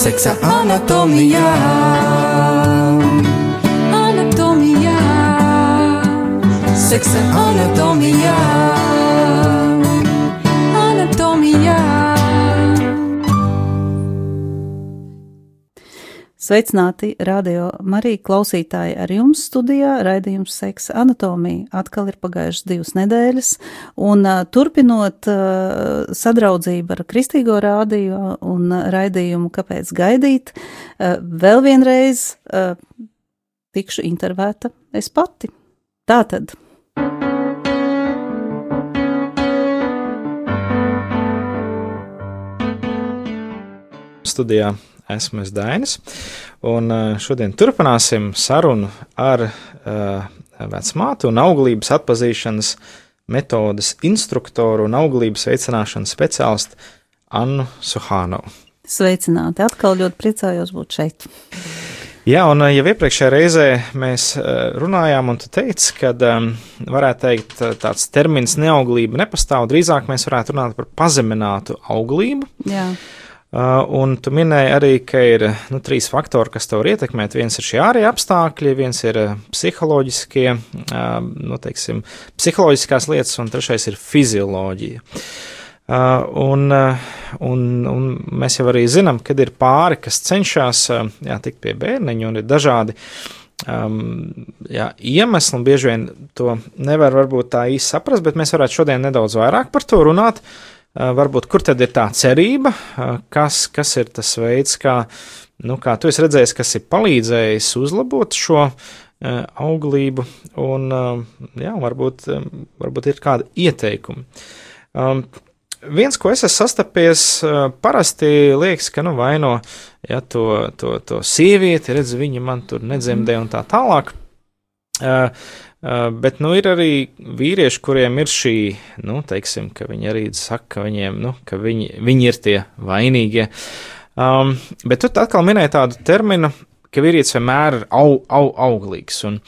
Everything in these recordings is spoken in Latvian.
se anatomia Anatomia Se anatomia Sveicināti radio Marija klausītāji ar jums studijā, raidījums seksa anatomija. Atkal ir pagājušas divas nedēļas, un turpinot sadraudzību ar Kristīgo rādīju un raidījumu Kāpēc gaidīt, vēl vienreiz tikšu intervēta es pati. Tātad. Studijā esmu es Dainis, un eh, šodien turpināsim sarunu ar uh, vecmātu un auglības atpazīšanas metodas instruktoru un auglības veicināšanas speciālistu Annu Suhānovu. Sveicināti! Atkal ļoti priecājos būt šeit. Jā, un eh, jau iepriekšējā reizē mēs runājām, un tu teici, ka um, varētu teikt, tāds termins neauglība nepastāv. Drīzāk mēs varētu runāt par pazeminātu auglību. Jā. Uh, un tu minēji arī, ka ir nu, trīs faktori, kas tev var ietekmēt. Viens ir šie ārējie apstākļi, viens ir uh, psiholoģiskie, uh, nu, teiksim, psiholoģiskās lietas, un trešais ir fizioloģija. Un, un, un mēs jau arī zinām, ka ir pāri, kas cenšas jā, tikt pie bērniņa, un ir dažādi um, jā, iemesli, un bieži vien to nevar varbūt tā īsti saprast, bet mēs varētu šodien nedaudz vairāk par to runāt. Uh, varbūt kur tad ir tā cerība, eh, kas, kas ir tas veids, kā, nu, kā tu esi redzējis, kas ir palīdzējis uzlabot šo eh, auglību, un jā, varbūt, varbūt ir kādi ieteikumi. Um, viens, ko es esmu sastapies, parasti liekas, ka nu, vaino ja, to, to, to sievieti, redz, viņa man tur nedzemdē un tā tālāk. Uh, Uh, bet nu, ir arī vīrieši, kuriem ir šī, nu, teiksim, ka viņi arī saka, ka, viņiem, nu, ka viņi, viņi ir tie vainīgie. Um, bet tu atkal minēji tādu terminu, ka vīrietis vienmēr ir au, au, auglīgs. Un,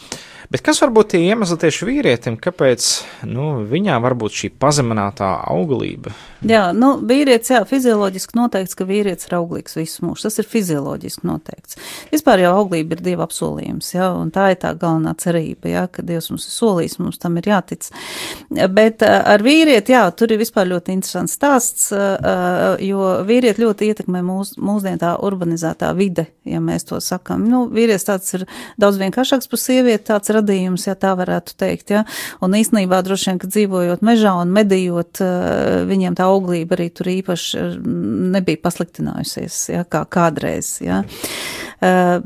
Bet kas var būt tie iemesli tieši vīrietim, kāpēc nu, viņā var būt šī pazeminātā auglība? Jā, nu, vīrietis, jā, fizioloģiski noteikts, ka vīrietis ir auglīgs visu mūžu. Tas ir fizioloģiski noteikts. Vispār jau auglība ir dieva apsolījums, jā, un tā ir tā galvenā cerība, jā, ka Dievs mums ir solījis, mums tam ir jātic. Bet eh, ar vīrieti, jā, tur ir vispār ļoti interesants stāsts, eh, jo vīrieti ļoti ietekmē mūs, mūsdien tā urbanizētā vide, ja mēs to sakam. Nu, vīrietis tāds ir daudz vienkāršāks par sievieti, tāds radījums, ja tā varētu teikt. Ja? Un īstenībā droši vien, ka dzīvojot mežā un medījot, eh, viņiem tā auglība arī tur īpaši eh, nebija pasliktinājusies, ja? kā kādreiz. Ja? Uh,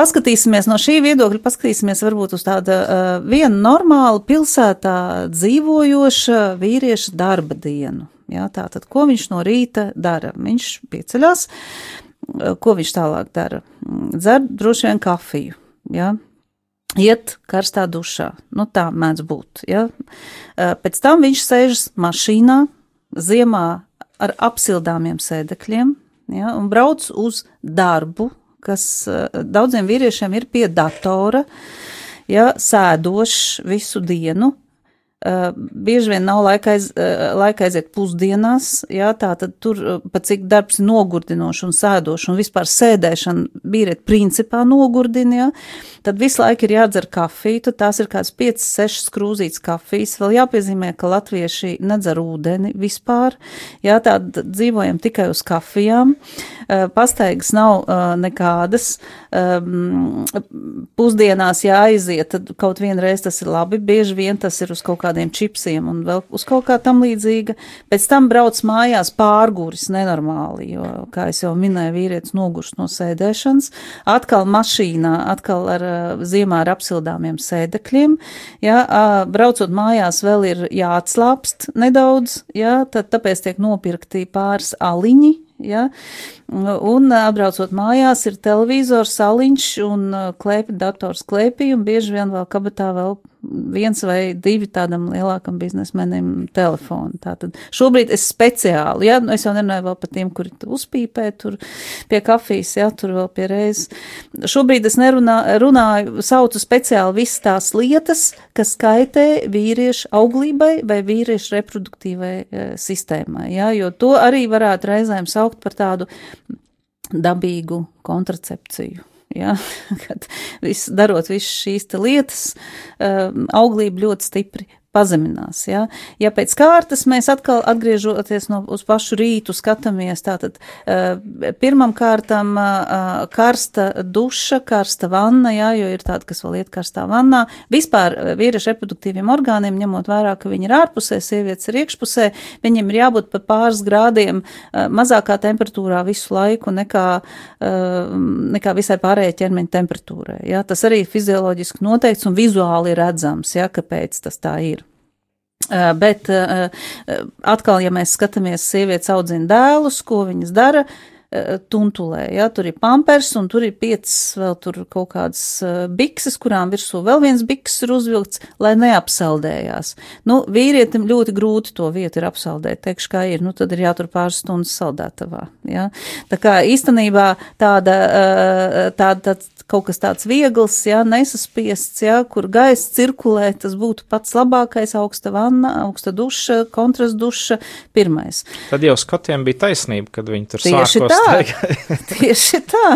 Paskatīsimies no šī viedokļa, paskatīsimies varbūt uz tādu uh, vienu normālu pilsētā dzīvojoša vīrieša darba dienu. Jā, tātad, ko viņš no rīta dara? Viņš pieceļās, ko viņš tālāk dara? Dzer droši vien kafiju, jā, iet karstā dušā. Nu, tā mēdz būt. Ja? Pēc tam viņš sēžas mašīnā, ziemā ar apsildāmiem sēdekļiem ja? un brauc uz darbu, kas daudziem vīriešiem ir pie datora, ja? sēdošs visu dienu. Uh, bieži vien nav laika, aiz, uh, laika aiziet pusdienās, jā, tā tad tur uh, pat cik darbs ir nogurdinošs un sēdošs un vispār sēdēšana vīriet principā nogurdina, jā, tad visu laiku ir jādzer kafija, tad tās ir kāds 5-6 skrūzītas kafijas. Vēl jāpiezīmē, ka latvieši nedzer ūdeni vispār, jā, tā dzīvojam tikai uz kafijām, pastaigas nav nekādas, pusdienās jāaiziet, tad kaut vienreiz tas ir labi, bieži vien tas ir uz kaut kādiem čipsiem un vēl uz kaut kā tam līdzīga. Pēc tam brauc mājās pārguris nenormāli, jo, kā es jau minēju, vīrietis nogurs no sēdēšanas, atkal mašīnā, atkal ar ziemā ar apsildāmiem sēdekļiem. Ja, braucot mājās, vēl ir jāatslāpst nedaudz, ja, tad tāpēc tiek nopirkti pāris aliņi. Ja, un atbraucot mājās, ir televizors, saliņš un klēpi, dators klēpī, un bieži vien vēl kabatā vēl viens vai divi tādam lielākam biznesmenim telefonu. Tātad šobrīd es speciāli, ja, nu es jau nerunāju vēl par tiem, kuri uzpīpē tur pie kafijas, ja, tur vēl pie reizes. Šobrīd es nerunā, runāju, saucu speciāli visas tās lietas, kas kaitē vīriešu auglībai vai vīriešu reproduktīvai e, sistēmai, ja, jo to arī varētu reizēm saukt par tādu dabīgu kontracepciju. Ja, kad vis, darot visas šīs lietas, um, auglība ļoti stipri pazeminās. Ja? ja pēc kārtas mēs atkal atgriežoties no uz pašu rītu skatāmies, tātad uh, pirmam kārtam uh, karsta duša, karsta vanna, ja, jo ir tāda, kas vēl iet karstā vannā. Vispār vīriešu reproduktīviem orgāniem, ņemot vērā, ka viņi ir ārpusē, sievietes ir iekšpusē, viņiem ir jābūt pa pāris grādiem mazākā temperatūrā visu laiku nekā, nekā visai pārējai ķermeņa temperatūrai. Ja? Tas arī fizioloģiski noteikts un vizuāli redzams, ja, kāpēc tas tā ir. Uh, bet uh, atkal, ja mēs skatāmies, sievietes audzina dēlus, ko viņas dara, tuntulē, ja, tur ir pampers un tur ir piecas vēl tur kaut kādas bikses, kurām virsū vēl viens bikses ir uzvilkts, lai neapsaldējās. Nu, vīrietim ļoti grūti to vietu ir apsaldēt, teikšu, kā ir, nu, tad ir jātur pāris stundas saldētavā, ja. Tā kā īstenībā tāda, tāda, tāda kaut kas tāds viegls, jā, nesaspiests, jā, kur gaisa cirkulē, tas būtu pats labākais, augsta vanna, augsta duša, kontrast duša, pirmais. Tad jau skatiem bija taisnība, kad viņi tur tieši tā, tieši tā.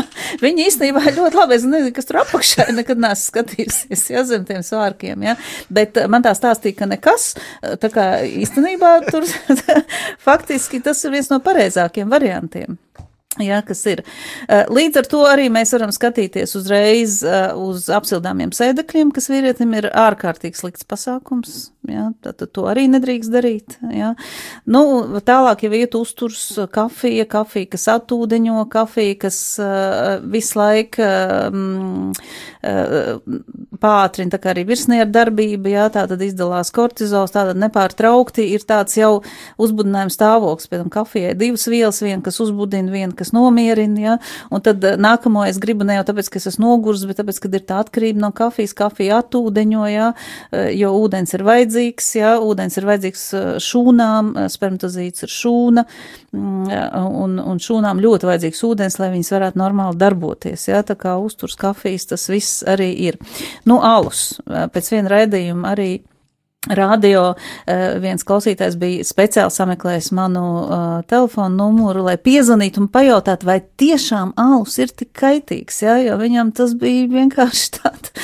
Viņi īstenībā ļoti labi, es nezinu, kas tur apakšā nekad neesmu skatījusies, jā, zem tiem svārkiem, jā, bet man tā stāstīja, ka nekas, tā kā īstenībā tur faktiski tas ir viens no pareizākiem variantiem. Jā, kas ir. Eh, līdz ar to arī mēs varam skatīties uzreiz eh, uz apsildāmiem sēdekļiem, kas vīrietim ir ārkārtīgi slikts pasākums. Jā, tad, to arī nedrīkst darīt. Jā. Nu, tālāk jau iet uzturs kafija, kafija, kas atūdeņo, kafija, kas visu laiku uh, pātrina, tā kā arī virsnieru darbība, jā, tā tad izdalās kortizols, tā tad nepārtraukti ir tāds jau uzbudinājums stāvoklis, piemēram, kafijai divas vielas, viena, kas uzbudina, viena, kas nomierina, jā, un tad uh, nākamo es gribu ne jau tāpēc, ka es esmu nogurs, bet tāpēc, ka ir tā atkarība no kafijas, kafija atūdeņo, jā, uh, jo ūdens ir vajadzīgs, jā, ūdens ir vajadzīgs uh, šūnām, spermatozīts ir šūna, mm, un, un šūnām ļoti vajadzīgs ūdens, lai viņas varētu normāli darboties, jā, tā kā uzturs kafijas tas viss arī ir. Nu, alus, pēc viena raidījuma arī Radio eh, viens klausītājs bija speciāli sameklējis manu uh, telefonu numuru, lai piezvanītu un pajautātu, vai tiešām alus ir tik kaitīgs, ja, jo viņam tas bija vienkārši tāda,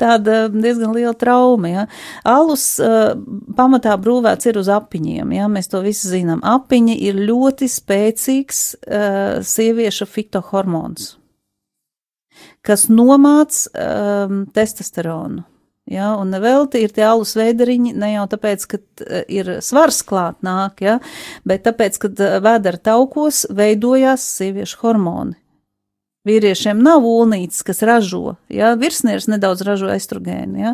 tāda diezgan liela trauma, ja. Alus uh, pamatā brūvēts ir uz apiņiem, ja, mēs to visi zinām. Apiņi ir ļoti spēcīgs uh, sieviešu fitohormons, kas nomāc um, testosteronu. Ja, un nevelti ir tie alus veidariņi ne jau tāpēc, ka e, ir svars klāt nāk, ja, bet tāpēc, ka e, vēdera taukos veidojās sieviešu hormoni. Vīriešiem nav ulnītes, kas ražo, ja, virsnieris nedaudz ražo estrogēnu, ja,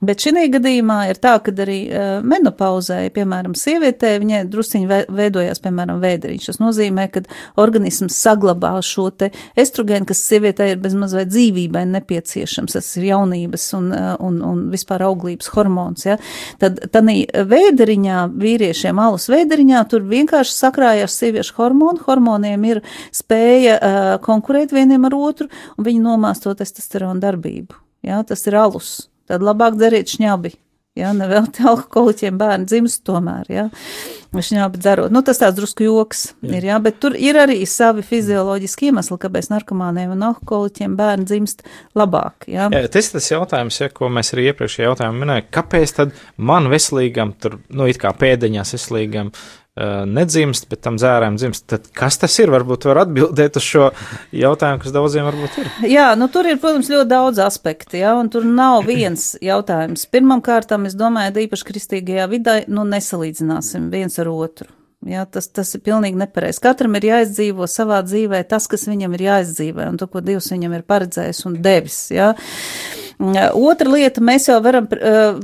bet šī gadījumā ir tā, ka arī uh, menopauzē, piemēram, sievietē, viņai drusciņi veidojās, piemēram, vēderiņš. Tas nozīmē, ka organisms saglabā šo te estrogēnu, kas sievietē ir bezmaz vai dzīvībai nepieciešams, tas ir jaunības un, uh, un, un vispār auglības hormons, ja. Tad tanī vēderiņā, vīriešiem alus vēderiņā, tur vienkārši sakrājās sieviešu hormonu, hormoniem ir spēja uh, konkurēt vien vieniem ar otru, un viņi nomāst to testosteronu darbību. Jā, tas ir alus. Tad labāk dariet šņabi. Jā, nevēl te alkoholiķiem bērni dzimst tomēr, jā. Šņābi dzerot. Nu, tas tāds drusku joks jā. ir, jā, bet tur ir arī savi fizioloģiski iemesli, kāpēc narkomāniem un alkoholiķiem bērni dzimst labāk, jā. Jā, tas ir tas jautājums, ja, ko mēs arī iepriekšējā jautājumā minējām, kāpēc tad man veselīgam, tur, nu, it kā pēdiņās veselīgam, nedzimst, bet tam dzērām dzimst. Tad kas tas ir? Varbūt var atbildēt uz šo jautājumu, kas daudziem varbūt ir. Jā, nu tur ir, protams, ļoti daudz aspektu, jā, un tur nav viens jautājums. Pirmkārt, es domāju, īpaši kristīgajā vidē, nu nesalīdzināsim viens ar otru. Jā, tas, tas ir pilnīgi nepareizi. Katram ir jāizdzīvo savā dzīvē tas, kas viņam ir jāizdzīvē, un to, ko Dievs viņam ir paredzējis un devis. Jā. Otra lieta, mēs jau varam uh,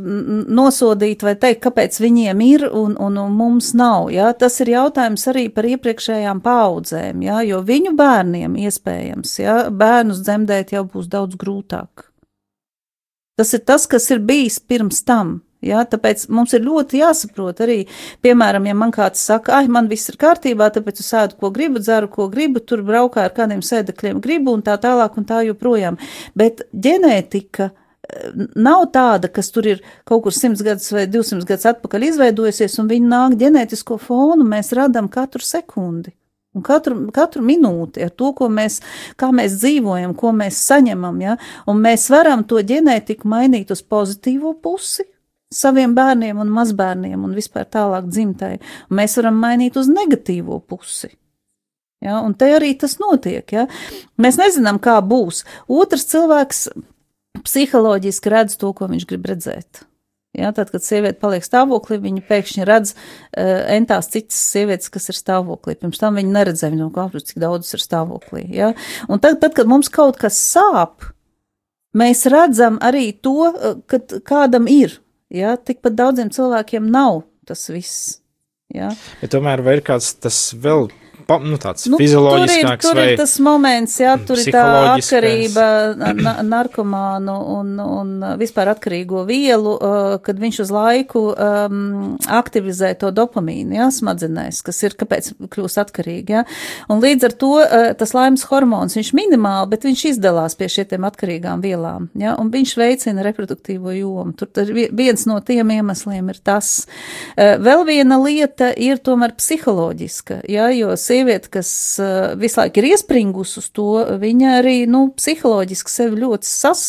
nosodīt vai teikt, kāpēc viņiem ir un, un, un mums nav. Jā? Tas ir jautājums arī par iepriekšējām paudzēm, jā? jo viņu bērniem iespējams, jā? bērnus dzemdēt jau būs daudz grūtāk. Tas ir tas, kas ir bijis pirms tam. Ja, tāpēc mums ir ļoti jāsaprot arī, piemēram, ja man kāds saka, ah, man viss ir kārtībā, tāpēc es ēdu, ko gribu, dzeru, ko gribu, tur braukā ar kādiem sēdekļiem gribu un tā tālāk un tā joprojām. Bet ģenētika eh, nav tāda, kas tur ir kaut kur 100 gadus vai 200 gadus atpakaļ izveidojusies, un viņi nāk ģenētisko fonu mēs radam katru sekundi. Un katru, katru minūti ar to, mēs, kā mēs dzīvojam, ko mēs saņemam, ja, un mēs varam to ģenētiku mainīt uz pozitīvo pusi, saviem bērniem un mazbērniem un vispār tālāk dzimtai, mēs varam mainīt uz negatīvo pusi. Ja, un te arī tas notiek. Ja. Mēs nezinām, kā būs. Otrs cilvēks psiholoģiski redz to, ko viņš grib redzēt. Ja, tad, kad sieviete paliek stāvoklī, viņa pēkšņi redz uh, entās citas sievietes, kas ir stāvoklī. Pirms tam viņa neredzēja, no kāpēc, cik daudz ir stāvoklī. Ja. Un tad, tad, kad mums kaut kas sāp, mēs redzam arī to, kad kādam ir. Ja, tikpat daudziem cilvēkiem nav tas viss. Ja. Ja tomēr ir kāds tas vēl nu, tāds Nu, fizioloģiskāks tur ir, tur ir tas moments, jā, tur ir tā atkarība na narkomānu un, un vispār atkarīgo vielu, uh, kad viņš uz laiku um, aktivizē to dopamīnu, jā, smadzenēs, kas ir, kāpēc kļūst atkarīgi, jā. Un līdz ar to uh, tas laimes hormons, viņš minimāli, bet viņš izdalās pie šiem atkarīgām vielām, jā, un viņš veicina reproduktīvo jomu. Tur, tur vi- viens no tiem iemesliem ir tas. Uh, Vēl viena lieta ir tomēr psiholoģiska, jā, jo sieviete, kas uh, visu laiku ir iespringus uz to, viņa arī, nu, psiholoģiski sevi ļoti sas,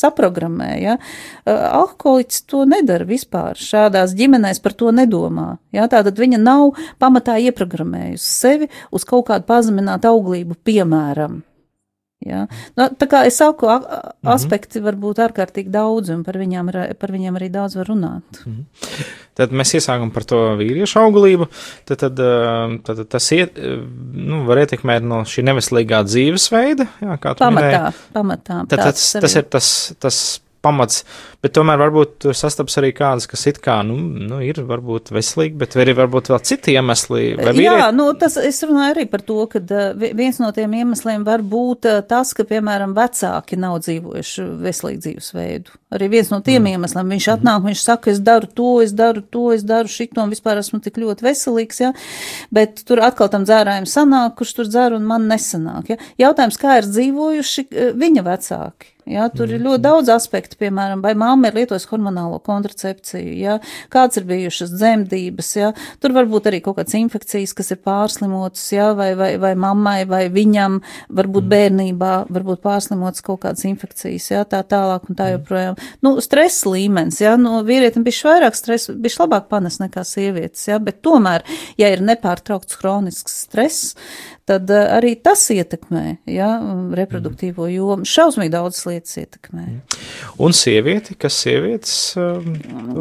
saprogrammē, jā. Uh, Alkoholiķis to nedara vispār, šādās ģimenēs par to nedomā, jā, tātad viņa nav pamatā ieprogrammējusi sevi uz kaut kādu pazeminātu auglību, piemēram. Ja? Nu, tā kā es saku, a- a- aspekti var būt ārkārtīgi daudz, un par viņiem, par viņiem arī daudz var runāt. Tad mēs iesākam par to vīriešu auglību. Tad, tad, ā, tad tas iet, nu, var ietekmēt no šī neveselīgā dzīvesveida, jā, kā minēji. Pamatā, pamatā. Tad, tāds tas, tas ir tas, tas pamats, bet tomēr varbūt tur sastaps arī kādas, kas it kā, nu, nu ir varbūt veselīgi, bet ir varbūt vēl citi iemesli. Jā, nu, tas, es runāju arī par to, ka vi- viens no tiem iemesliem var būt uh, tas, ka, piemēram, vecāki nav dzīvojuši veselīgu dzīvesveidu. Arī viens no tiem mm. iemesliem. Viņš atnāk, viņš saka, es daru to, es daru to, es daru šito, un vispār esmu tik ļoti veselīgs, ja? bet tur atkal tam dzērājiem sanāk, kurš tur dzer un man nesanāk. Ja? Jautājums, kā ir dzīvojuši uh, viņa vecāki? Jā, tur ir ļoti daudz aspektu, piemēram, vai mamma ir lietojusi hormonālo kontracepciju, jā, kāds ir bijušas dzemdības, jā, tur var būt arī kaut kādas infekcijas, kas ir pārslimotas, jā, vai, vai, vai mammai, vai viņam, varbūt bērnībā, varbūt pārslimotas kaut kādas infekcijas, jā, tā tālāk un tā joprojām. Nu, stresa līmenis, jā, no vīrietim bišķi vairāk stresa, bišķi labāk panes nekā sievietes, jā, bet tomēr, ja ir nepārtraukts hronisks stress, tad uh, arī tas ietekmē, jā, reproduktīvo jomu. Šausmīgi daudzas lietas ietekmē. Un sievieti, kas sievietes, um,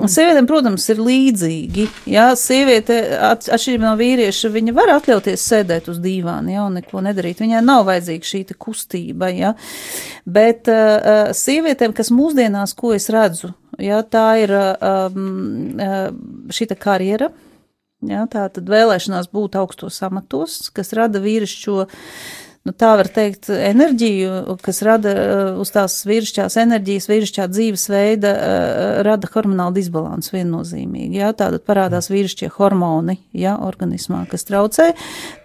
Sievietēm, protams, ir līdzīgi. Jā, sieviete, at- atšķirībā no vīrieša, viņa var atļauties sēdēt uz dīvāna, jā, un neko nedarīt. Viņai nav vajadzīga šī kustība, jā. Bet uh, sievietēm, kas mūsdienās, ko es redzu, jā, tā ir um, šī karjera. Jā, tā tad vēlēšanās būt augstos amatos, kas rada vīrišķo nu, tā var teikt, enerģiju, kas rada uh, uz tās vīrišķās enerģijas, vīrišķā dzīvesveida, uh, rada hormonālu disbalansu viennozīmīgi. Jā, tātad parādās vīrišķie hormoni, jā, organismā, kas traucē.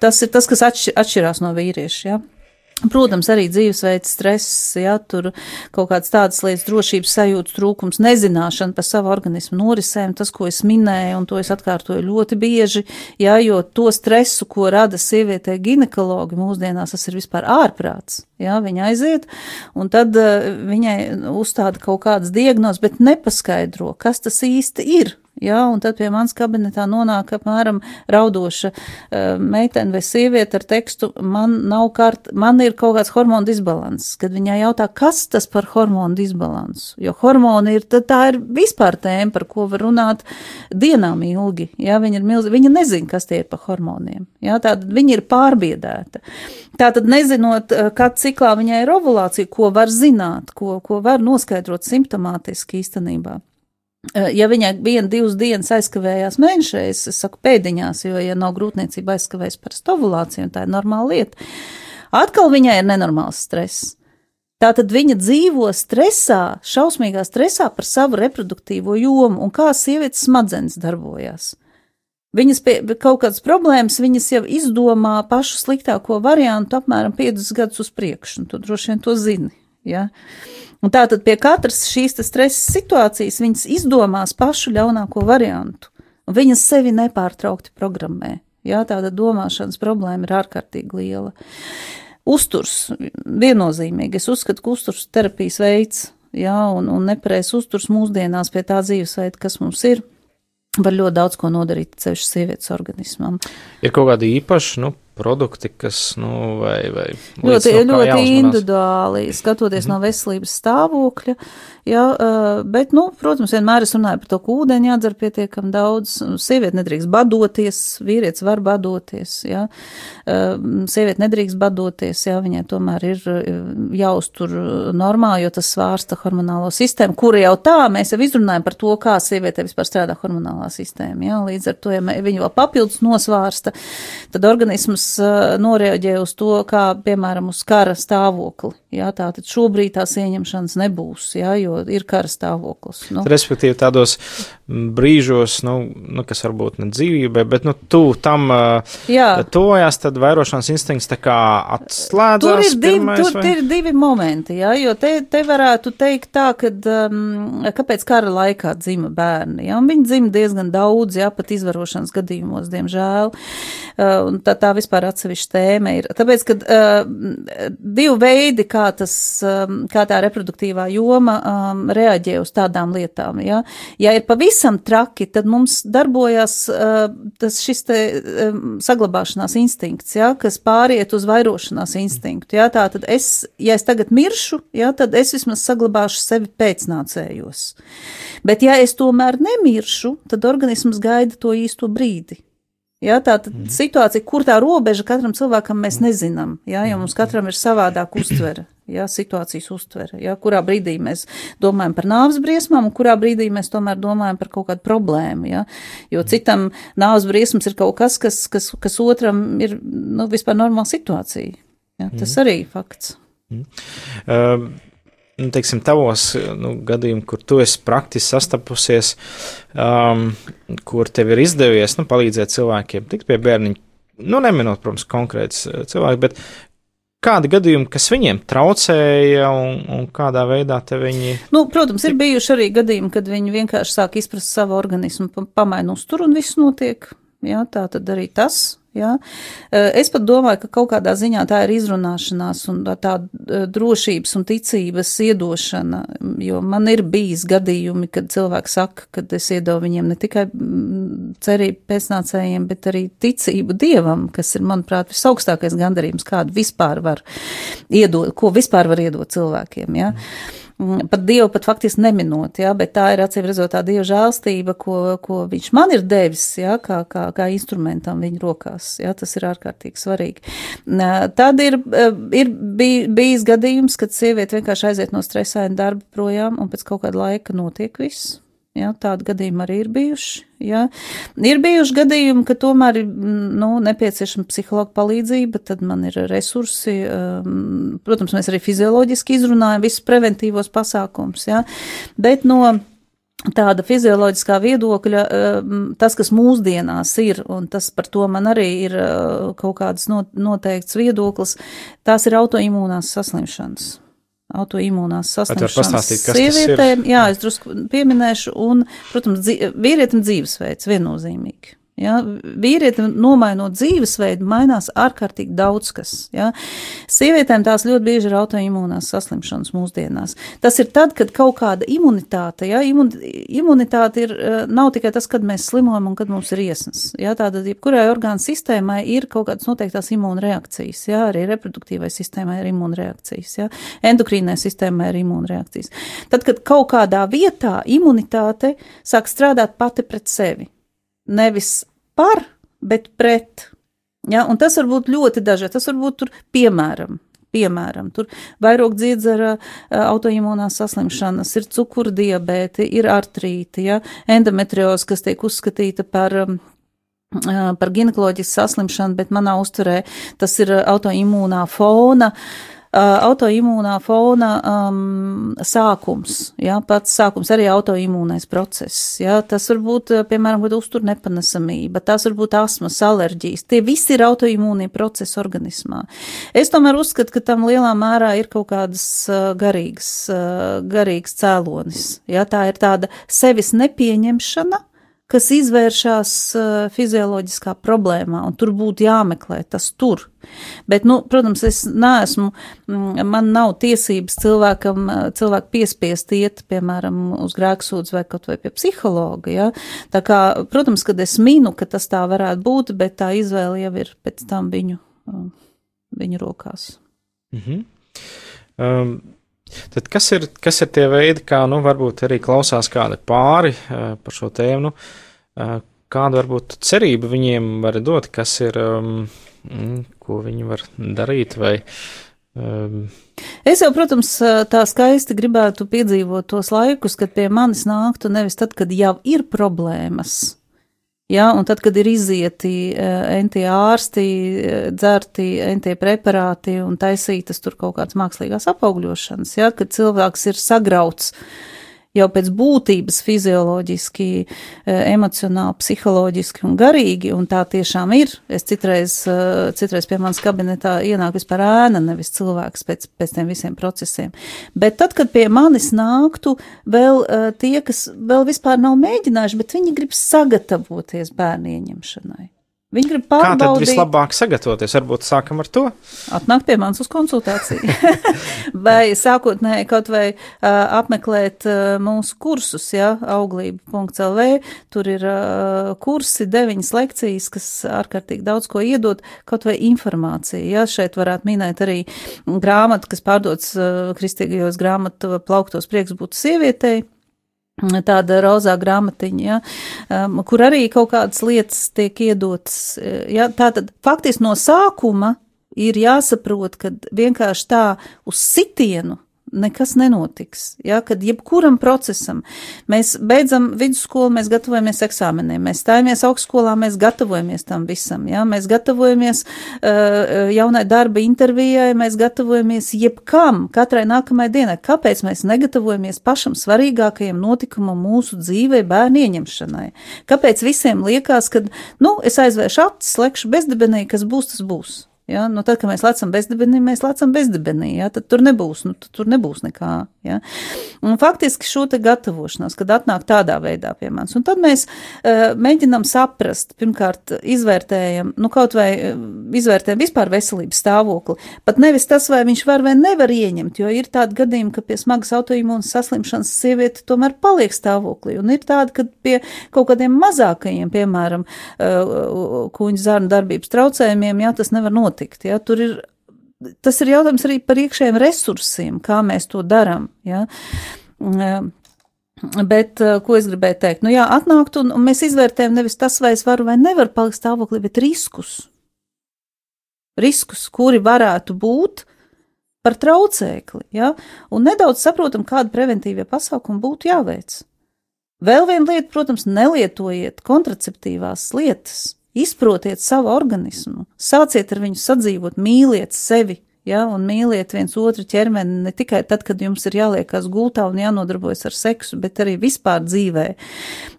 Tas ir tas, kas atšķi, atšķirās no vīrieša, jā. Protams, arī dzīvesveids, stress, ja tur kaut kādas tādas lietas, drošības sajūtas trūkums, nezināšana par savu organismu norisēm, tas, ko es minēju, un to es atkārtoju ļoti bieži, ja, jo to stresu, ko rada sievietē ginekologi mūsdienās, tas ir vispār ārprāts. Ja, viņa aiziet, un tad uh, viņai uzstāda kaut kādas diagnozes, bet nepaskaidro, kas tas īsti ir. Jā, un tad pie manas kabinetā nonāk apmēram raudoša uh, meitene vai sieviete ar tekstu, man nav kārt, man ir kaut kāds hormonu disbalans, kad viņai jautā, kas tas par hormonu disbalansu, jo hormoni ir, tad tā ir vispār tēma, par ko var runāt dienām ilgi, jā, viņa ir milzi, viņa nezina, kas tie ir par hormoniem, jā, tātad viņa ir pārbiedēta. Tātad nezinot, uh, kad ciklā viņai ir ovulācija, ko var zināt, ko, ko var noskaidrot simptomātiski īstenībā. Ja viņai viena, divas dienas aizkavējās mēnešreiz, es saku pēdiņās, jo, ja nav grūtniecība aizkavējas par stovulāciju, tā ir normāla lieta, atkal viņai ir nenormāls stress. Tātad viņa dzīvo stresā, šausmīgā stresā par savu reproduktīvo jomu un kā sievietes smadzenes darbojas. Viņas pie kaut kādas problēmas, viņas jau izdomā pašu sliktāko variantu apmēram 5 gadus uz priekšu, un tu droši vien to zini. Ja? Un tātad pie katras šīs stresa situācijas viņas izdomās pašu ļaunāko variantu, viņas sevi nepārtraukti programmē. Jā, tāda domāšanas problēma ir ārkārtīgi liela. Uzturs viennozīmīgi. Es uzskatu, ka uzturs terapijas veids, jā, un, un nepareizs uzturs mūsdienās pie tā dzīvesveida, kas mums ir, var ļoti daudz ko nodarīt ceļš sievietes organismam. Ir kaut kādi īpaši, nu, produkti, kas, nu, vai, vai ļoti, ļoti individuāli, skatoties mm -hmm. no veselības stāvokļa, jā, bet, nu, protams, vienmēr es runāju par to, ka ūdeņi jādzer pietiekam daudz, sieviete nedrīkst badoties, vīrietis var badoties, jā, sieviete nedrīkst badoties, jā, viņai tomēr ir jāuztur normāli, jo tas svārsta hormonālo sistēmu, kura jau tā, mēs jau izrunājam par to, kā sieviete vispār strādā hormonālā sistēma, jā, līdz ar to, ja viņa vēl papildus nosvārsta, tad organisms eh, noreaģē uz to, kā, piemēram, uz kara stāvokli. Jā, tātad šobrīd tās ieņemšanas nebūs, jā, jo ir kara stāvoklis. Nu. Respektīvi, tādos brīžos, nu, nu, kas varbūt ne dzīvībai, bet, nu, tu tam eh, tojās, tad vairošanas instinkts tā kā atslēdzas. Tur ir divi, pirmais, tur, vai? ir divi momenti, jā, jo te, te varētu teikt tā, ka, um, kāpēc kara laikā dzima bērni, jā, un viņi dzima diezgan daudz, jā, pat izvarošanas gadījumos, diemžēl, uh, tā, tā vispār vispār atsevišķa tēma ir. Tāpēc, ka uh, divi veidi, kā, tas, um, kā tā reproduktīvā joma um, reaģē uz tādām lietām. Ja? ja ir pavisam traki, tad mums darbojas uh, tas šis te um, saglabāšanās instinkts, ja? kas pāriet uz vairošanās instinktu. Ja? Tā tad es, ja es tagad miršu, ja? tad es vismaz saglabāšu sevi pēcnācējos. Bet ja es tomēr nemiršu, tad organisms gaida to īsto brīdi. Ja, tā ir mm. situācija, kur tā robeža katram cilvēkam mēs nezinām, ja, jo mums katram ir savādāk uztvere, ja, situācijas uztvere, ja, kurā brīdī mēs domājam par nāves briesmām un kurā brīdī mēs tomēr domājam par kaut kādu problēmu, ja, jo citam nāves briesmas ir kaut kas, kas, kas, kas otram ir, nu, vispār normāla situācija, ja, tas mm. arī fakts. Mm. Uh, nu, teiksim, tavos nu, gadījumos, kur tu esi praktiski sastapusies, um, kur tev ir izdevies nu, palīdzēt cilvēkiem tikt pie bērniņa, nu, neminot, protams, konkrēts uh, cilvēks, bet kādi gadījumi, kas viņiem traucēja un, un kādā veidā te viņi. Nu, protams, ir bijuši arī gadījumi, kad viņi vienkārši sāk izprast savu organismu, pamaina uzturu un viss notiek. Jā, tā tad arī tas Ja? Es pat domāju, ka kaut kādā ziņā tā ir izrunāšanās un tā drošības un ticības iedošana, jo man ir bijis gadījumi, kad cilvēki saka, ka es iedodu viņiem ne tikai cerību pēcnācējiem, bet arī ticību dievam, kas ir, manuprāt, visaugstākais gandarījums, kādu vispār var iedot, ko vispār var iedot cilvēkiem. Ja? Mm. Mm, pat Dievu pat faktiski neminot, jā, bet tā ir acīm redzot tā Dieva žēlstība, ko, ko viņš man ir devis, jā, kā, kā, kā instrumentam viņa rokās, jā, tas ir ārkārtīgi svarīgi. Tad ir, e, ir bij, bijis gadījums, kad sieviete vienkārši aiziet no stresaina darba projām un pēc kaut kāda laika notiek viss. Ja, tādi gadījumi arī ir bijuši. Ja. Ir bijuši gadījumi, ka tomēr ir nu, nepieciešama psihologa palīdzība, tad man ir resursi. Um, protams, mēs arī fizioloģiski izrunājam visus preventīvos pasākums, ja. bet no tāda fizioloģiskā viedokļa, um, tas, kas mūsdienās ir, un tas par to man arī ir uh, kaut kāds noteikts viedoklis, tās ir autoimūnās saslimšanas autoimūnās saslimšanas sievietēm. Jā, es drusku pieminēšu, un, protams, dzīv, vīrietim dzīvesveids viennozīmīgi. Ja, vīrietim nomainot dzīvesveidu, mainās ārkārtīgi daudz kas. Ja. Sievietēm tās ļoti bieži ir autoimūnās saslimšanas mūsdienās. Tas ir tad, kad kaut kāda imunitāte, ja, imunitāte ir, eh, nav tikai tas, kad mēs slimojam un kad mums ir iesnas. Ja, tātad, jebkurai orgānu sistēmai ir kaut kādas noteiktās imūnreakcijas, ja, arī reproduktīvai sistēmai ir imūnreakcijas, ja, endokrīnai sistēmai ir imūnreakcijas. Tad, kad kaut kādā vietā imunitāte sāk strādāt pati pret sevi nevis par, bet pret. Ja, un tas var būt ļoti dažādi. Tas var būt tur, piemēram, piemēram, tur vairāk dziedzera autoimūnās saslimšanas, ir cukurdiabēti, ir artrīti, ja, endometrioz, kas tiek uzskatīta par par ginekoloģisku saslimšanu, bet manā uzturē tas ir autoimūnā fona Uh, autoimūnā fona um, sākums, jā, pats sākums arī autoimūnais process, jā, tas var būt, uh, piemēram, uztur nepanesamība, tas var būt asmas, alerģijas, tie visi ir autoimūnie procesi organismā. Es tomēr uzskatu, ka tam lielā mērā ir kaut kādas uh, garīgas, garīgas cēlonis, jā, tā ir tāda sevis nepieņemšana, kas izvēršas uh, fizioloģiskā problēmā, un tur būtu jāmeklē tas tur. Bet, nu, protams, es neesmu, mm, man nav tiesības cilvēkam, uh, cilvēku piespiest iet, piemēram, uz grēksūdz vai kaut vai pie psihologa, ja? Tā kā, protams, kad es minu, ka tas tā varētu būt, bet tā izvēle jau ir pēc tam viņu, uh, viņu rokās. Mhm. Um, Tad kas ir, kas ir tie veidi, kā, nu, varbūt arī klausās kādi pāri uh, par šo tēmu, nu, kādu varbūt cerību viņiem var dot, kas ir, um, ko viņi var darīt vai. Um, Es jau, protams, tā skaisti gribētu piedzīvot tos laikus, kad pie manis nāktu nevis tad, kad jau ir problēmas, Ja, un tad, kad ir izieti entie ārsti, dzerti entie preparāti un taisītas tur kaut kādas mākslīgās apaugļošanas, ja, kad cilvēks ir sagrauts jau pēc būtības fizioloģiski, eh, emocionāli, psiholoģiski un garīgi, un tā tiešām ir. Es citreiz, eh, citreiz pie manas kabinetā ienāk vispār ēna, nevis cilvēks pēc, pēc tiem visiem procesiem. Bet tad, kad pie manis nāktu vēl eh, tie, kas vēl vispār nav mēģinājuši, bet viņi grib sagatavoties bērnu ieņemšanai. Viņi grib pārbaudīt. Kā tad vislabāk sagatavoties? Varbūt sākam ar to. Atnākt pie manis uz konsultāciju. vai sākotnēji kaut vai uh, apmeklēt uh, mūsu kursus, ja, auglība.lv. Tur ir uh, kursi, deviņas lekcijas, kas ārkārtīgi daudz ko iedod, kaut vai informācija. Ja, šeit varētu minēt arī grāmatu, kas pārdots uh, kristīgajos grāmatu plauktos prieks būtu sievietei tāda rozā grāmatiņa, ja, um, kur arī kaut kādas lietas tiek iedotas. Ja, tātad faktiski no sākuma ir jāsaprot, ka vienkārši tā uz sitienu nekas nenotiks. Ja, kad jebkuram procesam mēs beidzam vidusskolu, mēs gatavojamies eksāmeniem, mēs stājamies augstskolā, mēs gatavojamies tam visam. Ja, mēs gatavojamies uh, jaunai darba intervijai, mēs gatavojamies jebkam, katrai nākamajai dienai. Kāpēc mēs negatavojamies pašam svarīgākajam notikumam mūsu dzīvē, bērnu ieņemšanai? Kāpēc visiem liekas, ka, nu, es aizvēršu acis, lekšu bezdibenī, kas būs, tas būs. Ja? Nu, tad, kad mēs lecam bezdibenī, mēs lecam bezdibenī, ja? tad tur nebūs, nu, tur nebūs nekā. Ja? Un faktiski šo te gatavošanos, kad atnāk tādā veidā pie manis, un tad mēs uh, mēģinam saprast, pirmkārt, izvērtējam, nu, kaut vai uh, izvērtējam vispār veselības stāvokli, pat nevis tas, vai viņš var vai nevar ieņemt, jo ir tādi gadījumi, ka pie smagas autoimūnas saslimšanas sieviete tomēr paliek stāvoklī, un ir tādi, ka pie kaut kādiem mazākajiem, piemēram, uh, kuņģa zarnu darbības traucējumiem, jā, tas nevar notikt. Ja? Tur ir, tas ir jautājums arī par iekšējiem resursiem, kā mēs to darām. Ja? Mm, bet, eh, ko es gribēju teikt? Nu, jā, atnākt un, un mēs izvērtējam nevis tas, vai es varu vai nevaru palikt stāvoklī, bet riskus. Riskus, kuri varētu būt par traucēkli, ja? un nedaudz saprotam, kāda preventīvie pasākumi būtu jāveic. Vēl viena lieta, protams, nelietojiet kontraceptīvās lietas, Izprotiet savu organismu, sāciet ar viņu sadzīvot, mīliet sevi, ja, un mīliet viens otru ķermeni ne tikai tad, kad jums ir jāliekas gultā un jānodarbojas ar seksu, bet arī vispār dzīvē.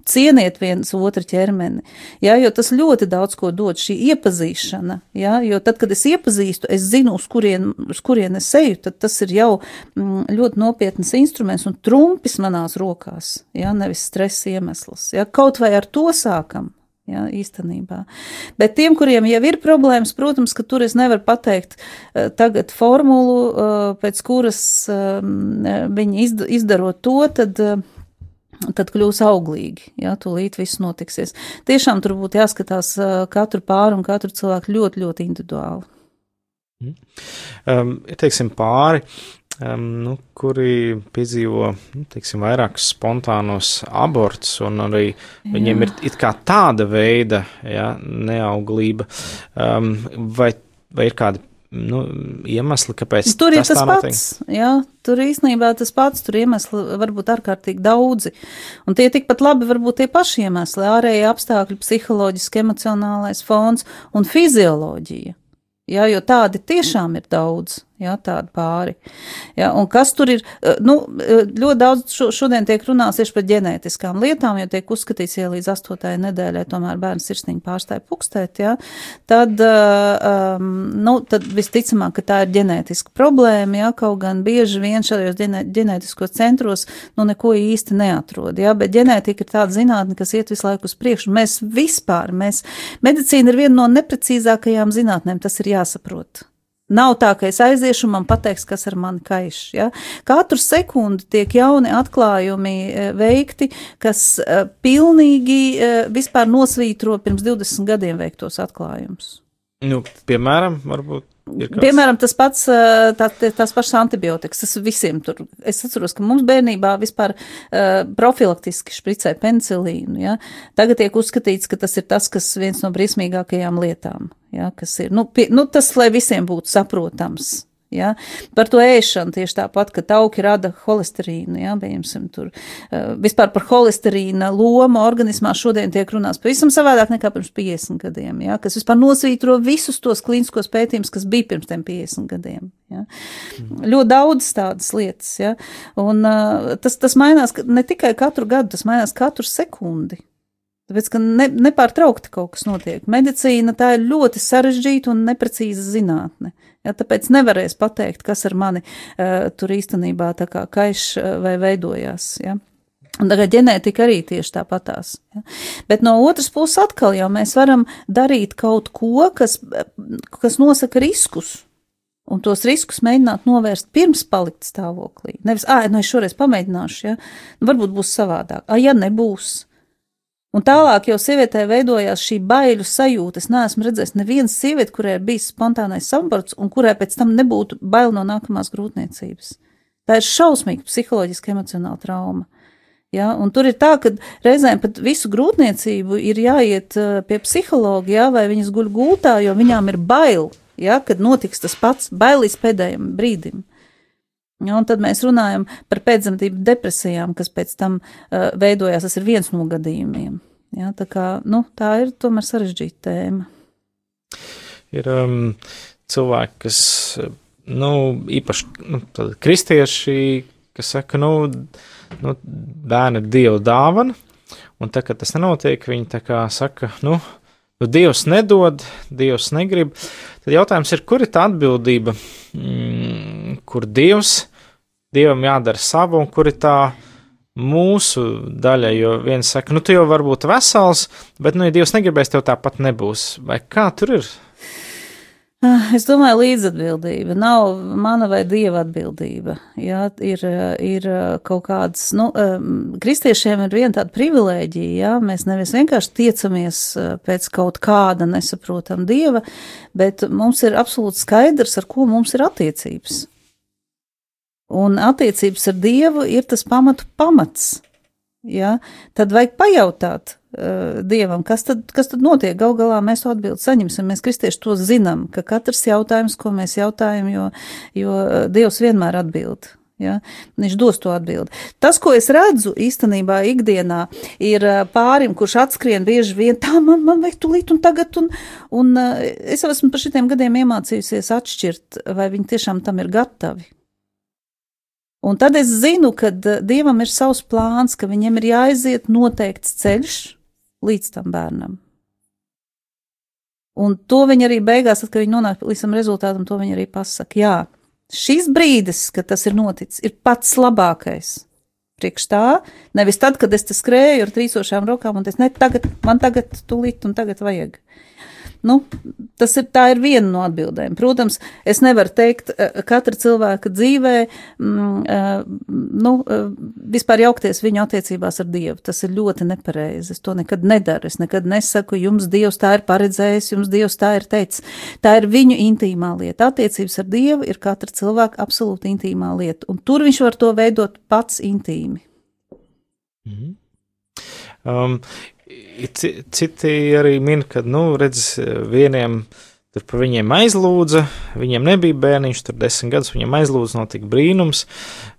Cieniet viens otru ķermeni, ja, jo tas ļoti daudz ko dod šī iepazīšana, ja, jo tad, kad es iepazīstu, es zinu, uz kurien, uz kurien es eju, tad tas ir jau mm, ļoti nopietnas instruments un trumpis manās rokās, ja, nevis stresa iemesls, ja, kaut vai ar to sākam, Jā, īstenībā. Bet tiem, kuriem jau ir problēmas, protams, ka tur es nevaru pateikt uh, tagad formulu, uh, pēc kuras uh, viņi izd izdarot to, tad, uh, tad kļūs auglīgi. Jā, tūlīt viss notiksies. Tiešām tur būtu jāskatās katru pāru un katru cilvēku ļoti, ļoti individuāli. Um, teiksim, pāri um, nu, kuri piedzīvo nu, teiksim, vairākus spontānos abortus, un arī Jā. viņiem ir tāda veida ja, neauglība. Um, vai, vai ir kādi nu, iemesli, kāpēc tur ir tas, tas pats. Jā, tur īstenībā tas pats, tur iemesli var būt ārkārtīgi daudzi. Un tie tikpat labi var būt tie paši iemesli - ārēji apstākļi, psiholoģiski, emocionālais fons un fizioloģija. Jā, jo tādi tiešām ir daudz. Jā, tādi pāri. Jā, un kas tur ir? eh, Nu, eh, ļoti daudz šo, šodien tiek runāts tieši par ģenētiskām lietām, jo tiek uzskatīts, ja līdz astotajai nedēļai tomēr bērns sirsniņi pārstāja pukstēt, jā, tad, um, nu, tad visticamāk, ka tā ir ģenētiska problēma, jā, kaut gan bieži vien šajos ģenē, ģenētiskos centros, nu, neko īsti neatrod, jā, bet ģenētika ir tāda zinātne, kas iet visu laiku uz priekšu. Mēs vispār, mēs, medicīna ir viena no neprecīzākajām zinātnēm, tas ir jāsaprot. Nav tā, ka es aiziešu un man pateiks, kas ar mani kaiš. Ja? Katru sekundi tiek jauni atklājumi e, veikti, kas e, pilnīgi e, vispār nosvītro pirms 20 gadiem veiktos atklājumus. Nu, piemēram, varbūt. Piemēram, tas pats, tā, tās pašas antibiotikas, tas visiem tur. Es atceros, ka mums bērnībā vispār uh, profilaktiski špricēja penicilīnu. Ja? Tagad tiek uzskatīts, ka tas ir tas, kas viens no briesmīgākajām lietām. Ja? Kas ir, nu, pie, nu, tas, lai visiem būtu saprotams. Ja? Par to ēšanu tieši tāpat, ka tauki rada holesterīnu, ja? Bijumsim, tur, uh, vispār par holesterīna lomu organismā šodien tiek runāts pavisam savādāk nekā pirms 50 gadiem, ja? kas vispār nosvītro visus tos klīniskos pētījumus, kas bija pirms tiem 50 gadiem. Ja? Mm. Ļoti daudz tādas lietas, ja? un uh, tas, tas mainās ne tikai katru gadu, tas mainās katru sekundi. Tāpēc, ka ne, nepārtraukti kaut kas notiek. Medicīna tā ir ļoti sarežģīta un neprecīza zinātne. Ja, tāpēc nevarēs pateikt, kas ar mani uh, tur īstenībā tā kā kaiš uh, vai veidojās. Ja. Un tagad ģenētika arī tieši tāpatās. Ja. Bet no otras puses atkal jau mēs varam darīt kaut ko, kas, eh, kas nosaka riskus. Un tos riskus mēģināt novērst pirms palikt stāvoklī. Nevis, ah, nu es šoreiz pamēģināšu, ja, nu, varbūt būs savādāk. Ah, ja nebūs, Un tālāk jau sievietē veidojās šī baiļu sajūta. Es neesmu redzējis nevienu sievieti, kurai ir bijis spontānais saborts un kurai pēc tam nebūtu bail no nākamās grūtniecības. Tā ir šausmīga psiholoģiska emocionāla trauma. Ja, un tur ir tā, ka reizēm pat visu grūtniecību ir jāiet uh, pie psihologa, ja, vai viņas guļ gultā, jo viņām ir bail, ja, kad notiks tas pats, bail līdz pēdējiem brīdim. Ja, un tad mēs runājam par pēcdzemdību depresijām, kas pēc tam uh, veidojās. Tas ir viens no gadījumiem. Ja, tā, kā, nu, tā ir tomēr sarežģīta tēma. Ir um, cilvēki, kas, nu, īpaši nu, kristieši, kas saka, nu, nu, bērni ir dieva dāvana, un tā, kad tas nenotiek, viņi tā kā saka, nu, nu, dievs nedod, dievs negrib. Tad jautājums ir, kur ir tā atbildība, mm, kur dievs, dievam jādara savu, un kur ir tā mūsu daļa, jo viens saka, nu, tu jau vari būt vesels, bet, nu, ja dievs negribēs, tev tāpat nebūs. Vai kā tur ir? Ah, Es domāju, līdzatbildība nav mana vai dieva atbildība. Jā, ir, ir kaut kādas, nu, kristiešiem ir viena tāda privilēģija, jā, mēs nevis vienkārši tiecamies uh, pēc kaut kāda nesaprotam dieva, bet mums ir absolūti skaidrs, ar ko mums ir attiecības. Un attiecības ar dievu ir tas pamatu pamats. Ja? Tad vajag pajautāt uh, dievam, kas tad, kas tad notiek. Gal galā mēs to atbildi saņemsim. Mēs kristieši to zinām, ka katrs jautājums, ko mēs jautājam, jo, jo uh, dievs vienmēr atbild. Ja? Viņš dos to atbildi. Tas, ko es redzu īstenībā ikdienā, ir uh, pārim, kurš atskrien bieži vien, tā man, man vajag tulīt un tagad, un, un es jau esmu par šitiem gadiem iemācījusies atšķirt, vai viņi tiešām tam ir gatavi. Un tad es zinu, ka uh, dievam ir savs plāns, ka viņam ir jāaiziet noteikts ceļš līdz tam bērnam. Un to viņi arī beigās, tad, kad viņi nonāk līdz tam rezultātam, to viņi arī pasaka. Jā, šis brīdis, kad tas ir noticis, ir pats labākais. Priekš tā, nevis tad, kad es te skrēju ar trīsošām rokām un es ne tagad, man tagad tūlīt un tagad vajag. Nu, tas ir, ir viena no atbildēm. Protams, es nevaru teikt, eh, katra cilvēka dzīvē, mm, eh, nu, eh, vispār jaukties viņu attiecībās ar Dievu. Tas ir ļoti nepareizi. Es to nekad nedaru. Es nekad nesaku, jums Dievs tā ir paredzējis, jums Dievs tā ir teicis. Tā ir viņu intīmā lieta. Attiecības ar Dievu ir katra cilvēka absolūti intīmā lieta, un tur viņš var to veidot pats intīmi. Um, ci- citi arī min, ka, nu, redz, vieniem tur par viņiem aizlūdza, viņiem nebija bērniņš, tur desmit gadus viņiem aizlūdza, notika brīnums.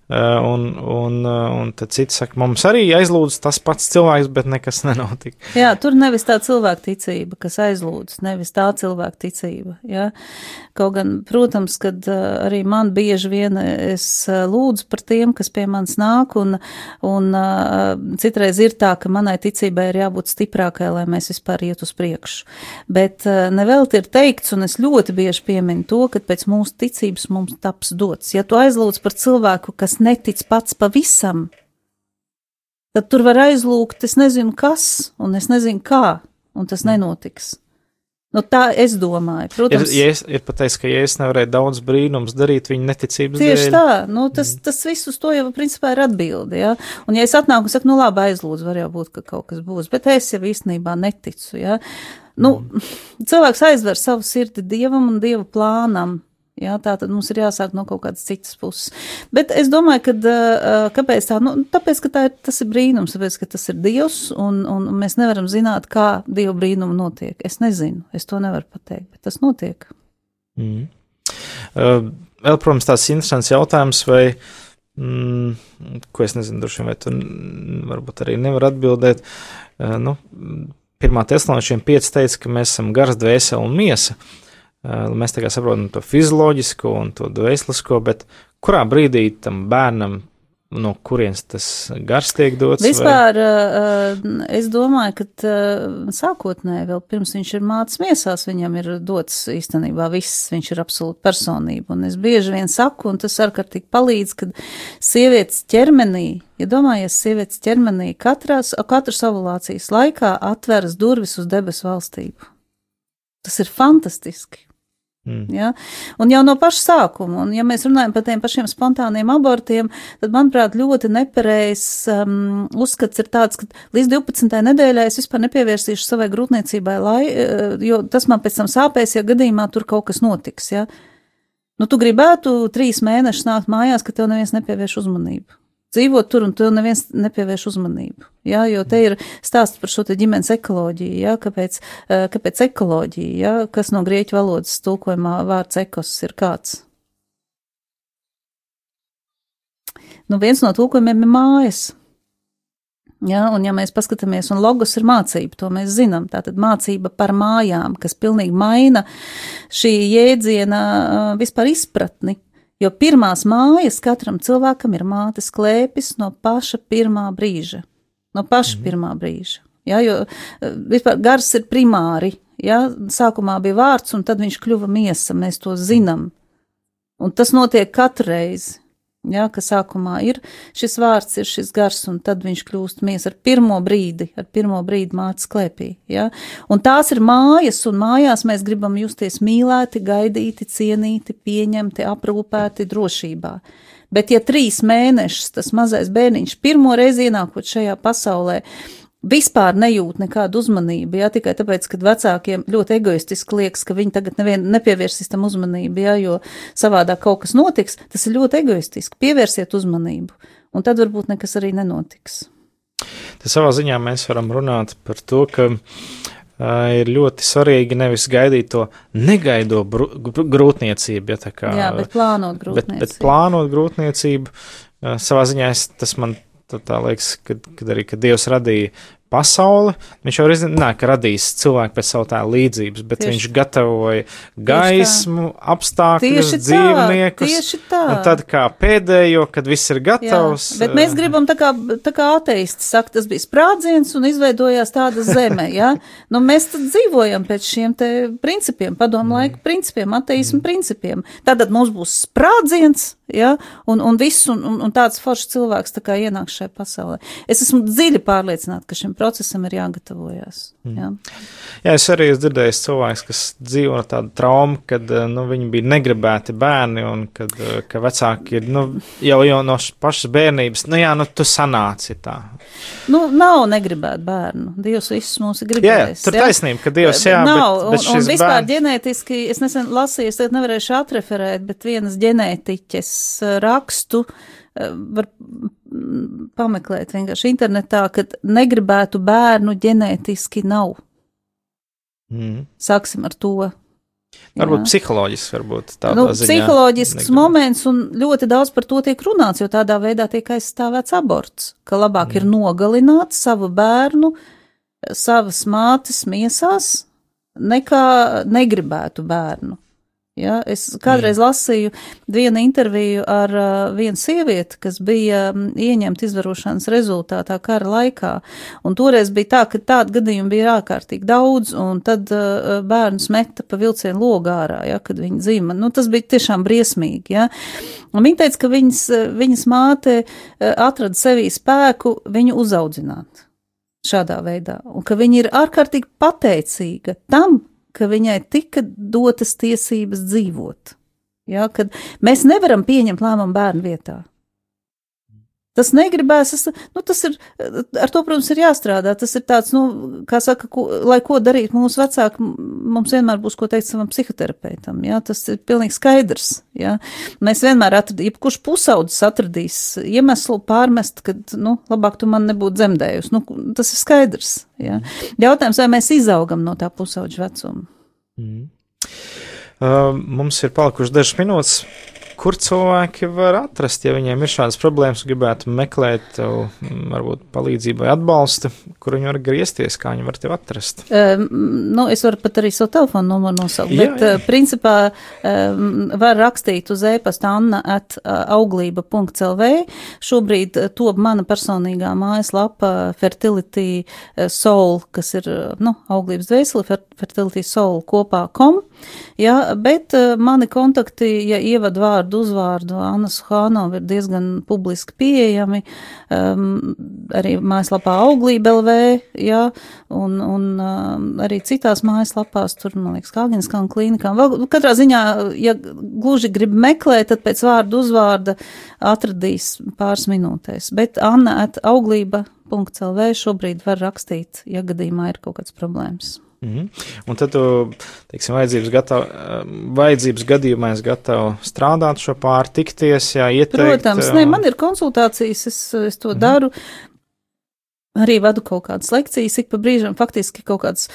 Uh, un, un, uh, un tad citi saka, mums arī aizlūdz tas pats cilvēks, bet nekas nenotika. Jā, tur nevis tā cilvēka ticība, kas aizlūdz, nevis tā cilvēka ticība. Jā. Kaut gan, protams, kad uh, arī man bieži vien es lūdzu par tiem, kas pie manis nāk, un, un citreiz ir tā, ka manai ticībai ir jābūt stiprākai, lai mēs vispār iet uz priekšu. Bet nevelti ir teikts, un es ļoti bieži pieminu to, ka pēc mūsu ticības mums taps dots. Ja tu aizlūdz par cilvēku, kas netic pats pavisam, tad tur var aizlūgt, es nezinu kas, un es nezinu kā, un tas nenotiks. Nu, tā es domāju. Protams, Ir, ja es, ir pateicis, ka ja es nevarēju daudz brīnums darīt viņa neticības Tieši dēļ, tā, nu, tas, tas viss uz to jau principā ir atbildi. Ja? Un, ja es atnāku un saku, nu, labi, aizlūdzu, var jau būt, ka kaut kas būs, bet es jau īstenībā neticu. Ja? Nu, cilvēks aizver savu sirdi dievam un dieva plānam. Jā, tā tad mums ir jāsāk no kaut kādas citas puses. Bet es domāju, ka uh, kāpēc tā? Nu, tāpēc, ka tā ir, tas ir brīnums, tāpēc, ka tas ir Dievs, un, un mēs nevaram zināt, kā Dieva brīnumi notiek. Es nezinu, es to nevaru pateikt, bet tas notiek. Mm. Uh, vēl, protams, tāds interesants jautājums, vai, mm, ko es nezinu, droši vien, vai tu varbūt arī nevar atbildēt. Uh, nu, pirmā teslāņšiem 5 teica, ka mēs esam gars, dvēsele un miesa. Uh, mēs tā kā saprotam to fizioloģisko un to dvēselisko, bet kurā brīdī tam bērnam, no kurienes tas gars tiek dots? vai- Vispār uh, es domāju, ka sākotnēji vēl pirms viņš ir mācis miesās, viņam ir dots īstenībā viss, viņš ir absolūti personība. Un es bieži vien saku, un tas ārkārtīgi palīdz, kad sievietes ķermenī, ja domājies, sievietes ķermenī katrās, katras ovulācijas laikā atveras durvis uz debesu valstību. Tas ir fantastiski. Mm. Ja? Un jau no paša sākuma, un ja mēs runājam par tiem pašiem spontāniem abortiem, tad, manuprāt, ļoti nepareizs um, uzskats ir tāds, ka līdz 12. nedēļai es vispār nepievērsīšu savai grūtniecībai, lai, eh, jo tas man pēc tam sāpēs, ja gadījumā tur kaut kas notiks. Ja? Nu, tu gribētu trīs mēnešus nākt mājās, ka tev neviens nepievērš uzmanību. Dzīvot tur, un tev neviens nepievērš uzmanību. Jā, jo te ir stāsts par šo ģimenes ekoloģiju, jā, kāpēc, eh, kāpēc ekoloģija, jā, kas no grieķu valodas tulkojumā vārds ekos ir kāds. Nu, viens no tulkojumiem ir mājas. Ja, un ja mēs paskatāmies, un logos ir mācība, to mēs zinām, tātad mācība par mājām, kas pilnīgi maina šī jēdziena ā, vispār izpratni, jo pirmās mājas katram cilvēkam ir mātes klēpis no paša pirmā brīža, no paša pirmā brīža, ja, jo ā, vispār gars ir primāri, ja, sākumā bija vārds, un tad viņš kļuva miesa, mēs to zinām, un tas notiek katru reizi. Jā, ka sākumā ir šis vārds, ir šis gars, un tad viņš kļūst mies ar pirmo brīdi, ar pirmo brīdi mātes klēpī. Jā. Un tās ir mājas, un mājās mēs gribam justies mīlēti, gaidīti, cienīti, pieņemti, aprūpēti drošībā. Bet ja trīs mēnešus tas mazais bērniņš pirmo reizi ienākot šajā pasaulē, vispār nejūt nekādu uzmanību, jā, tikai tāpēc, ka vecākiem ļoti egoistiski liekas, ka viņi tagad nevien nepievērsīs tam uzmanību, jā, jo savādāk kaut kas notiks, tas ir ļoti egoistiski. Pievērsiet uzmanību, un tad varbūt nekas arī nenotiks. Tad savā ziņā mēs varam runāt par to, ka ir ļoti svarīgi nevis gaidīt to negaido grūtniecību, ja tā kā. jā, bet plānot bet, bet grūtniecību. plānot grūtniecību, savā ziņā es, tas man tā, tā liekas, kad, kad arī, kad Dievs radīja pasauli, viņš jau zināja, ka radīs cilvēku pēc savu tā līdzības, bet Tieši viņš gatavoja gaismu, apstākļus, Tieši tā, dzīvniekus. tieši tā. Un tad kā pēdējo, kad viss ir Jā, gatavs. bet mēs uh, gribam tā kā, tā kā ateisti saka, tas bija sprādziens un izveidojās tāda zeme, jā. Nu, mēs tad dzīvojam pēc šiem te principiem, padomu laiku principiem, ateismu principiem. Tātad mums būs sprādziens, jā, un, un viss, un, un, un tāds foršs cilvēks tā kā ienāks šajā pasaulē. Es esmu dziļi pārliecināta, ka šim procesam ir jāgatavojas, jā. Jā, es arī esmu dzirdējis cilvēks, kas dzīvo ar tādu traumu, kad eh, nu, viņi bija negribēti bērni, un kad, eh, ka vecāki ir nu, jau, jau no pašas bērnības, nu jā, nu tu sanāci tā. Nu, nav negribēt bērnu. Dievs visus mūs ir Jā, jā, gribējis. tur jā. taisnība, ka Dievs jā, nav, bet, bet un, un vispār bērns. ģenētiski, es nesen lasīju, es tagad nevarēšu atreferēt, bet vienas ģenētiķes rakstu eh, var pameklēt vienkārši internetā, ka negribētu bērnu ģenētiski nav. Mm. Sāksim ar to. Varbūt Jā. psiholoģisks, varbūt tādā nu, psiholoģisks negribu. moments, un ļoti daudz par to tiek runāts, jo tādā veidā tiek aizstāvēts aborts, ka labāk mm. ir nogalināt savu bērnu, savas mātes miesās, nekā negribētu bērnu. Ja, es kādreiz lasīju vienu interviju ar uh, vienu sievieti, kas bija um, ieņemta izvarošanas rezultātā kara laikā, un toreiz bija tā, ka tādu gadījumu bija ārkārtīgi daudz, un tad uh, bērnus meta pa vilcienu logārā, ja, kad viņi dzīva. Nu, tas bija tiešām briesmīgi, ja. Un viņa teica, ka viņas, viņas māte uh, atrada sevī spēku viņu uzaudzināt šādā veidā, un ka viņa ir ārkārtīgi pateicīga tam, ka viņai tika dotas tiesības dzīvot. Ja, kad mēs nevaram pieņemt lēmumu bērnu vietā. Tas negribēs, es, nu, tas ir, ar to, protams, ir jāstrādā. Tas ir tāds, nu, kā saka, ko, lai ko darīt mūsu vecāki, mums vienmēr būs ko teikt savam psihoterapeitam, jā, tas ir pilnīgi skaidrs, jā. Mēs vienmēr atradīsim, jebkurš pusaudzis atradīs iemeslu pārmest, ka, nu, labāk tu man nebūtu dzemdējusi, nu, tas ir skaidrs, jā. Jautājums, vai mēs izaugam no tā pusaudža vecuma? Mm. Uh, mums ir palikušas dažas minūtes. Kur cilvēki var atrast, ja viņiem ir šādas problēmas, gribētu meklēt, mm, varbūt palīdzību vai atbalstu, kur viņi var griezties, kā viņi var tevi atrast? Um, nu, es varu pat arī savu telefonu numuru nosaukt, Jā, bet, jā. uh, principā, um, var rakstīt uz e-pasta anna at uh, auglība.lv. Šobrīd uh, top mana personīgā mājaslapa Fertility Soul, kas ir, nu, auglības dvēseli, fer, Fertility Soul kopā kom. Jā, bet mani kontakti, ja ievad vārdu, uzvārdu Anna Suhānova ir diezgan publiski pieejami, um, arī mājaslapā auglība LV, jā, un, un um, arī citās mājaslapās, tur, man liekas, Kāginskan klīnikām. Vēl, katrā ziņā, ja gluži grib meklēt, tad pēc vārdu uzvārda atradīs pāris minūtēs. Bet Anna at auglība.lv šobrīd var rakstīt, ja gadījumā ir kaut kāds problēmas. -hmm. Un tad, tu, teiksim, vajadzības, gatav, vajadzības gadījumā es gatavu strādāt šo pāri, tikties, jā, ieteikt. Protams, ne, man ir konsultācijas, es, es to -hmm. daru. Arī vadu kaut kādas lekcijas, ik pa brīžam faktiski kaut kādas,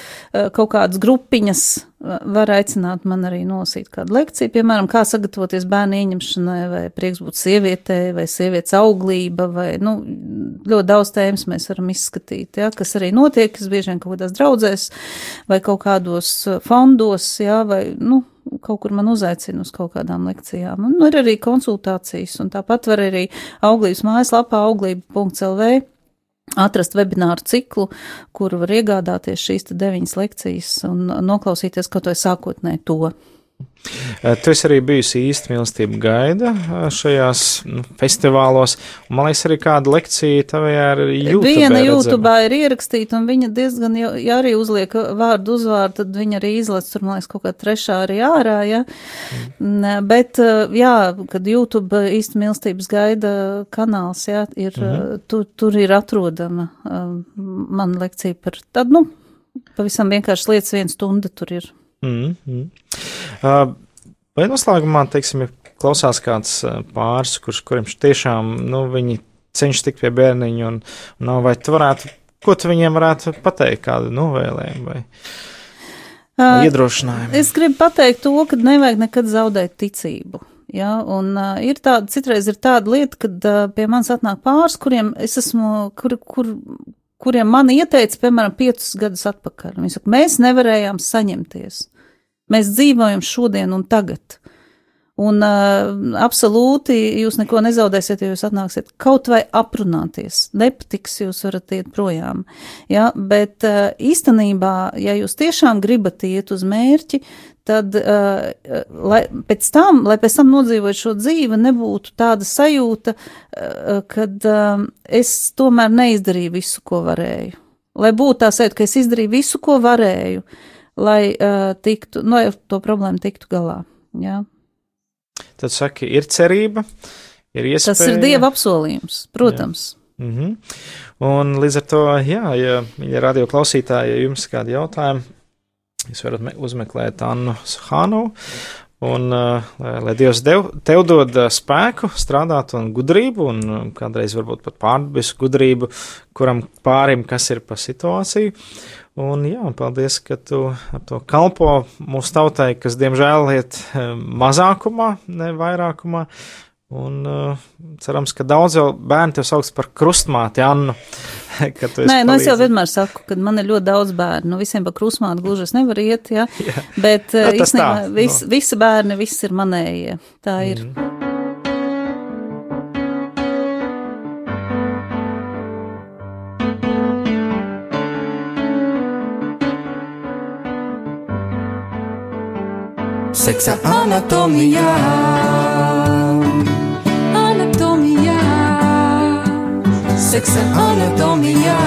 kaut kādas grupiņas var aicināt man arī nosīt kādu lekciju, piemēram, kā sagatavoties bērnu ieņemšanai, vai prieks būt sievietei, vai sievietes auglība, vai, nu, ļoti daudz tēmas mēs varam izskatīt, ja, kas arī notiek, kas bieži vien kaut kādās draudzēs, vai kaut kādos fondos, ja, vai, nu, kaut kur man uzaicina uz kaut kādām lekcijām. Un nu, ir arī konsultācijas, un tāpat var arī auglības mājaslapā auglība.lv atrast webināru ciklu, kuru var iegādāties šīs deviņas lekcijas un noklausīties kaut vai sākotnē to. Tu esi arī bijusi īsta mīlestība gaida šajās nu, festivālos, man liekas, arī kāda lekcija tavajā ir YouTube. Viena YouTube ir ierakstīta, un viņa diezgan, ja, ja arī uzliek vārdu uzvārdu, tad viņa arī izlec, tur, man liekas, kaut kā trešā arī ārā, ja. Mm. Bet, jā, kad YouTube īsta mīlestības gaida kanāls, jā, ir, mm -hmm. tur, tur ir atrodama man lekcija par tādu, nu, pavisam vienkārši lietas, viena stunda tur ir. Mm -hmm. uh, vai noslēgumā, teiksim, ja klausās kāds pāris, kurš, kuriem tiešām, nu, viņi cenšas tikt pie bērniņa un, un nav, vai tu varētu, ko tu viņiem varētu pateikt, kādu novēlējumu vai, vai iedrošinājumu? Es gribu pateikt to, ka nevajag nekad zaudēt ticību. Ja, un uh, ir tāda, citreiz ir tāda lieta, kad uh, pie manis atnāk pāris, kuriem es esmu, kur, kur, kuriem man ieteica, piemēram, piecus gadus atpakaļ. Viņi saka, mēs nevarējām saņemties. Mēs dzīvojam šodien un tagad. Un uh, absolūti jūs neko nezaudēsiet, ja jūs atnāksiet kaut vai aprunāties. Nepatiks, jūs varat iet projām. Ja? Bet uh, īstenībā, ja jūs tiešām gribat iet uz mērķi, tad, uh, lai pēc tam, lai pēc tam nodzīvot šo dzīvi, nebūtu tāda sajūta, uh, kad uh, es tomēr neizdarīju visu, ko varēju. Lai būtu tā sajūta, ka es izdarīju visu, ko varēju, lai uh, tiktu, no, nu, to problēmu tiktu galā. Ja? Tad saki, ir cerība, ir iespēja. Tas ir Dieva apsolījums, protams. Jā. Mm -hmm. Un līdz ar to, jā, ja, ja radio klausītāji, ja jums ir kādi jautājumi, jūs varat uzmeklēt Annu Hānovu. Un lai, lai Dievs dev, tev dod spēku strādāt un gudrību, un kādreiz varbūt pat pārdabisku gudrību, kuram pārim, kas ir pa situāciju. Un jā, paldies, ka tu ar to kalpo mūsu tautai, kas diemžēl iet eh, mazākumā, ne vairākumā. Un uh, cerams, ka daudz jau bērni tev sauc par krustmāti, Annu. Nē, nu es jau vienmēr saku, ka man ir ļoti daudz bērnu. Nu, visiem pa krustmāti gluži es nevaru iet, ja? jā. Bet uh, īstenībā vis, no. visi bērni, viss ir manējie. Tā ir. Mm. se anatomia Anatomia Se anatomia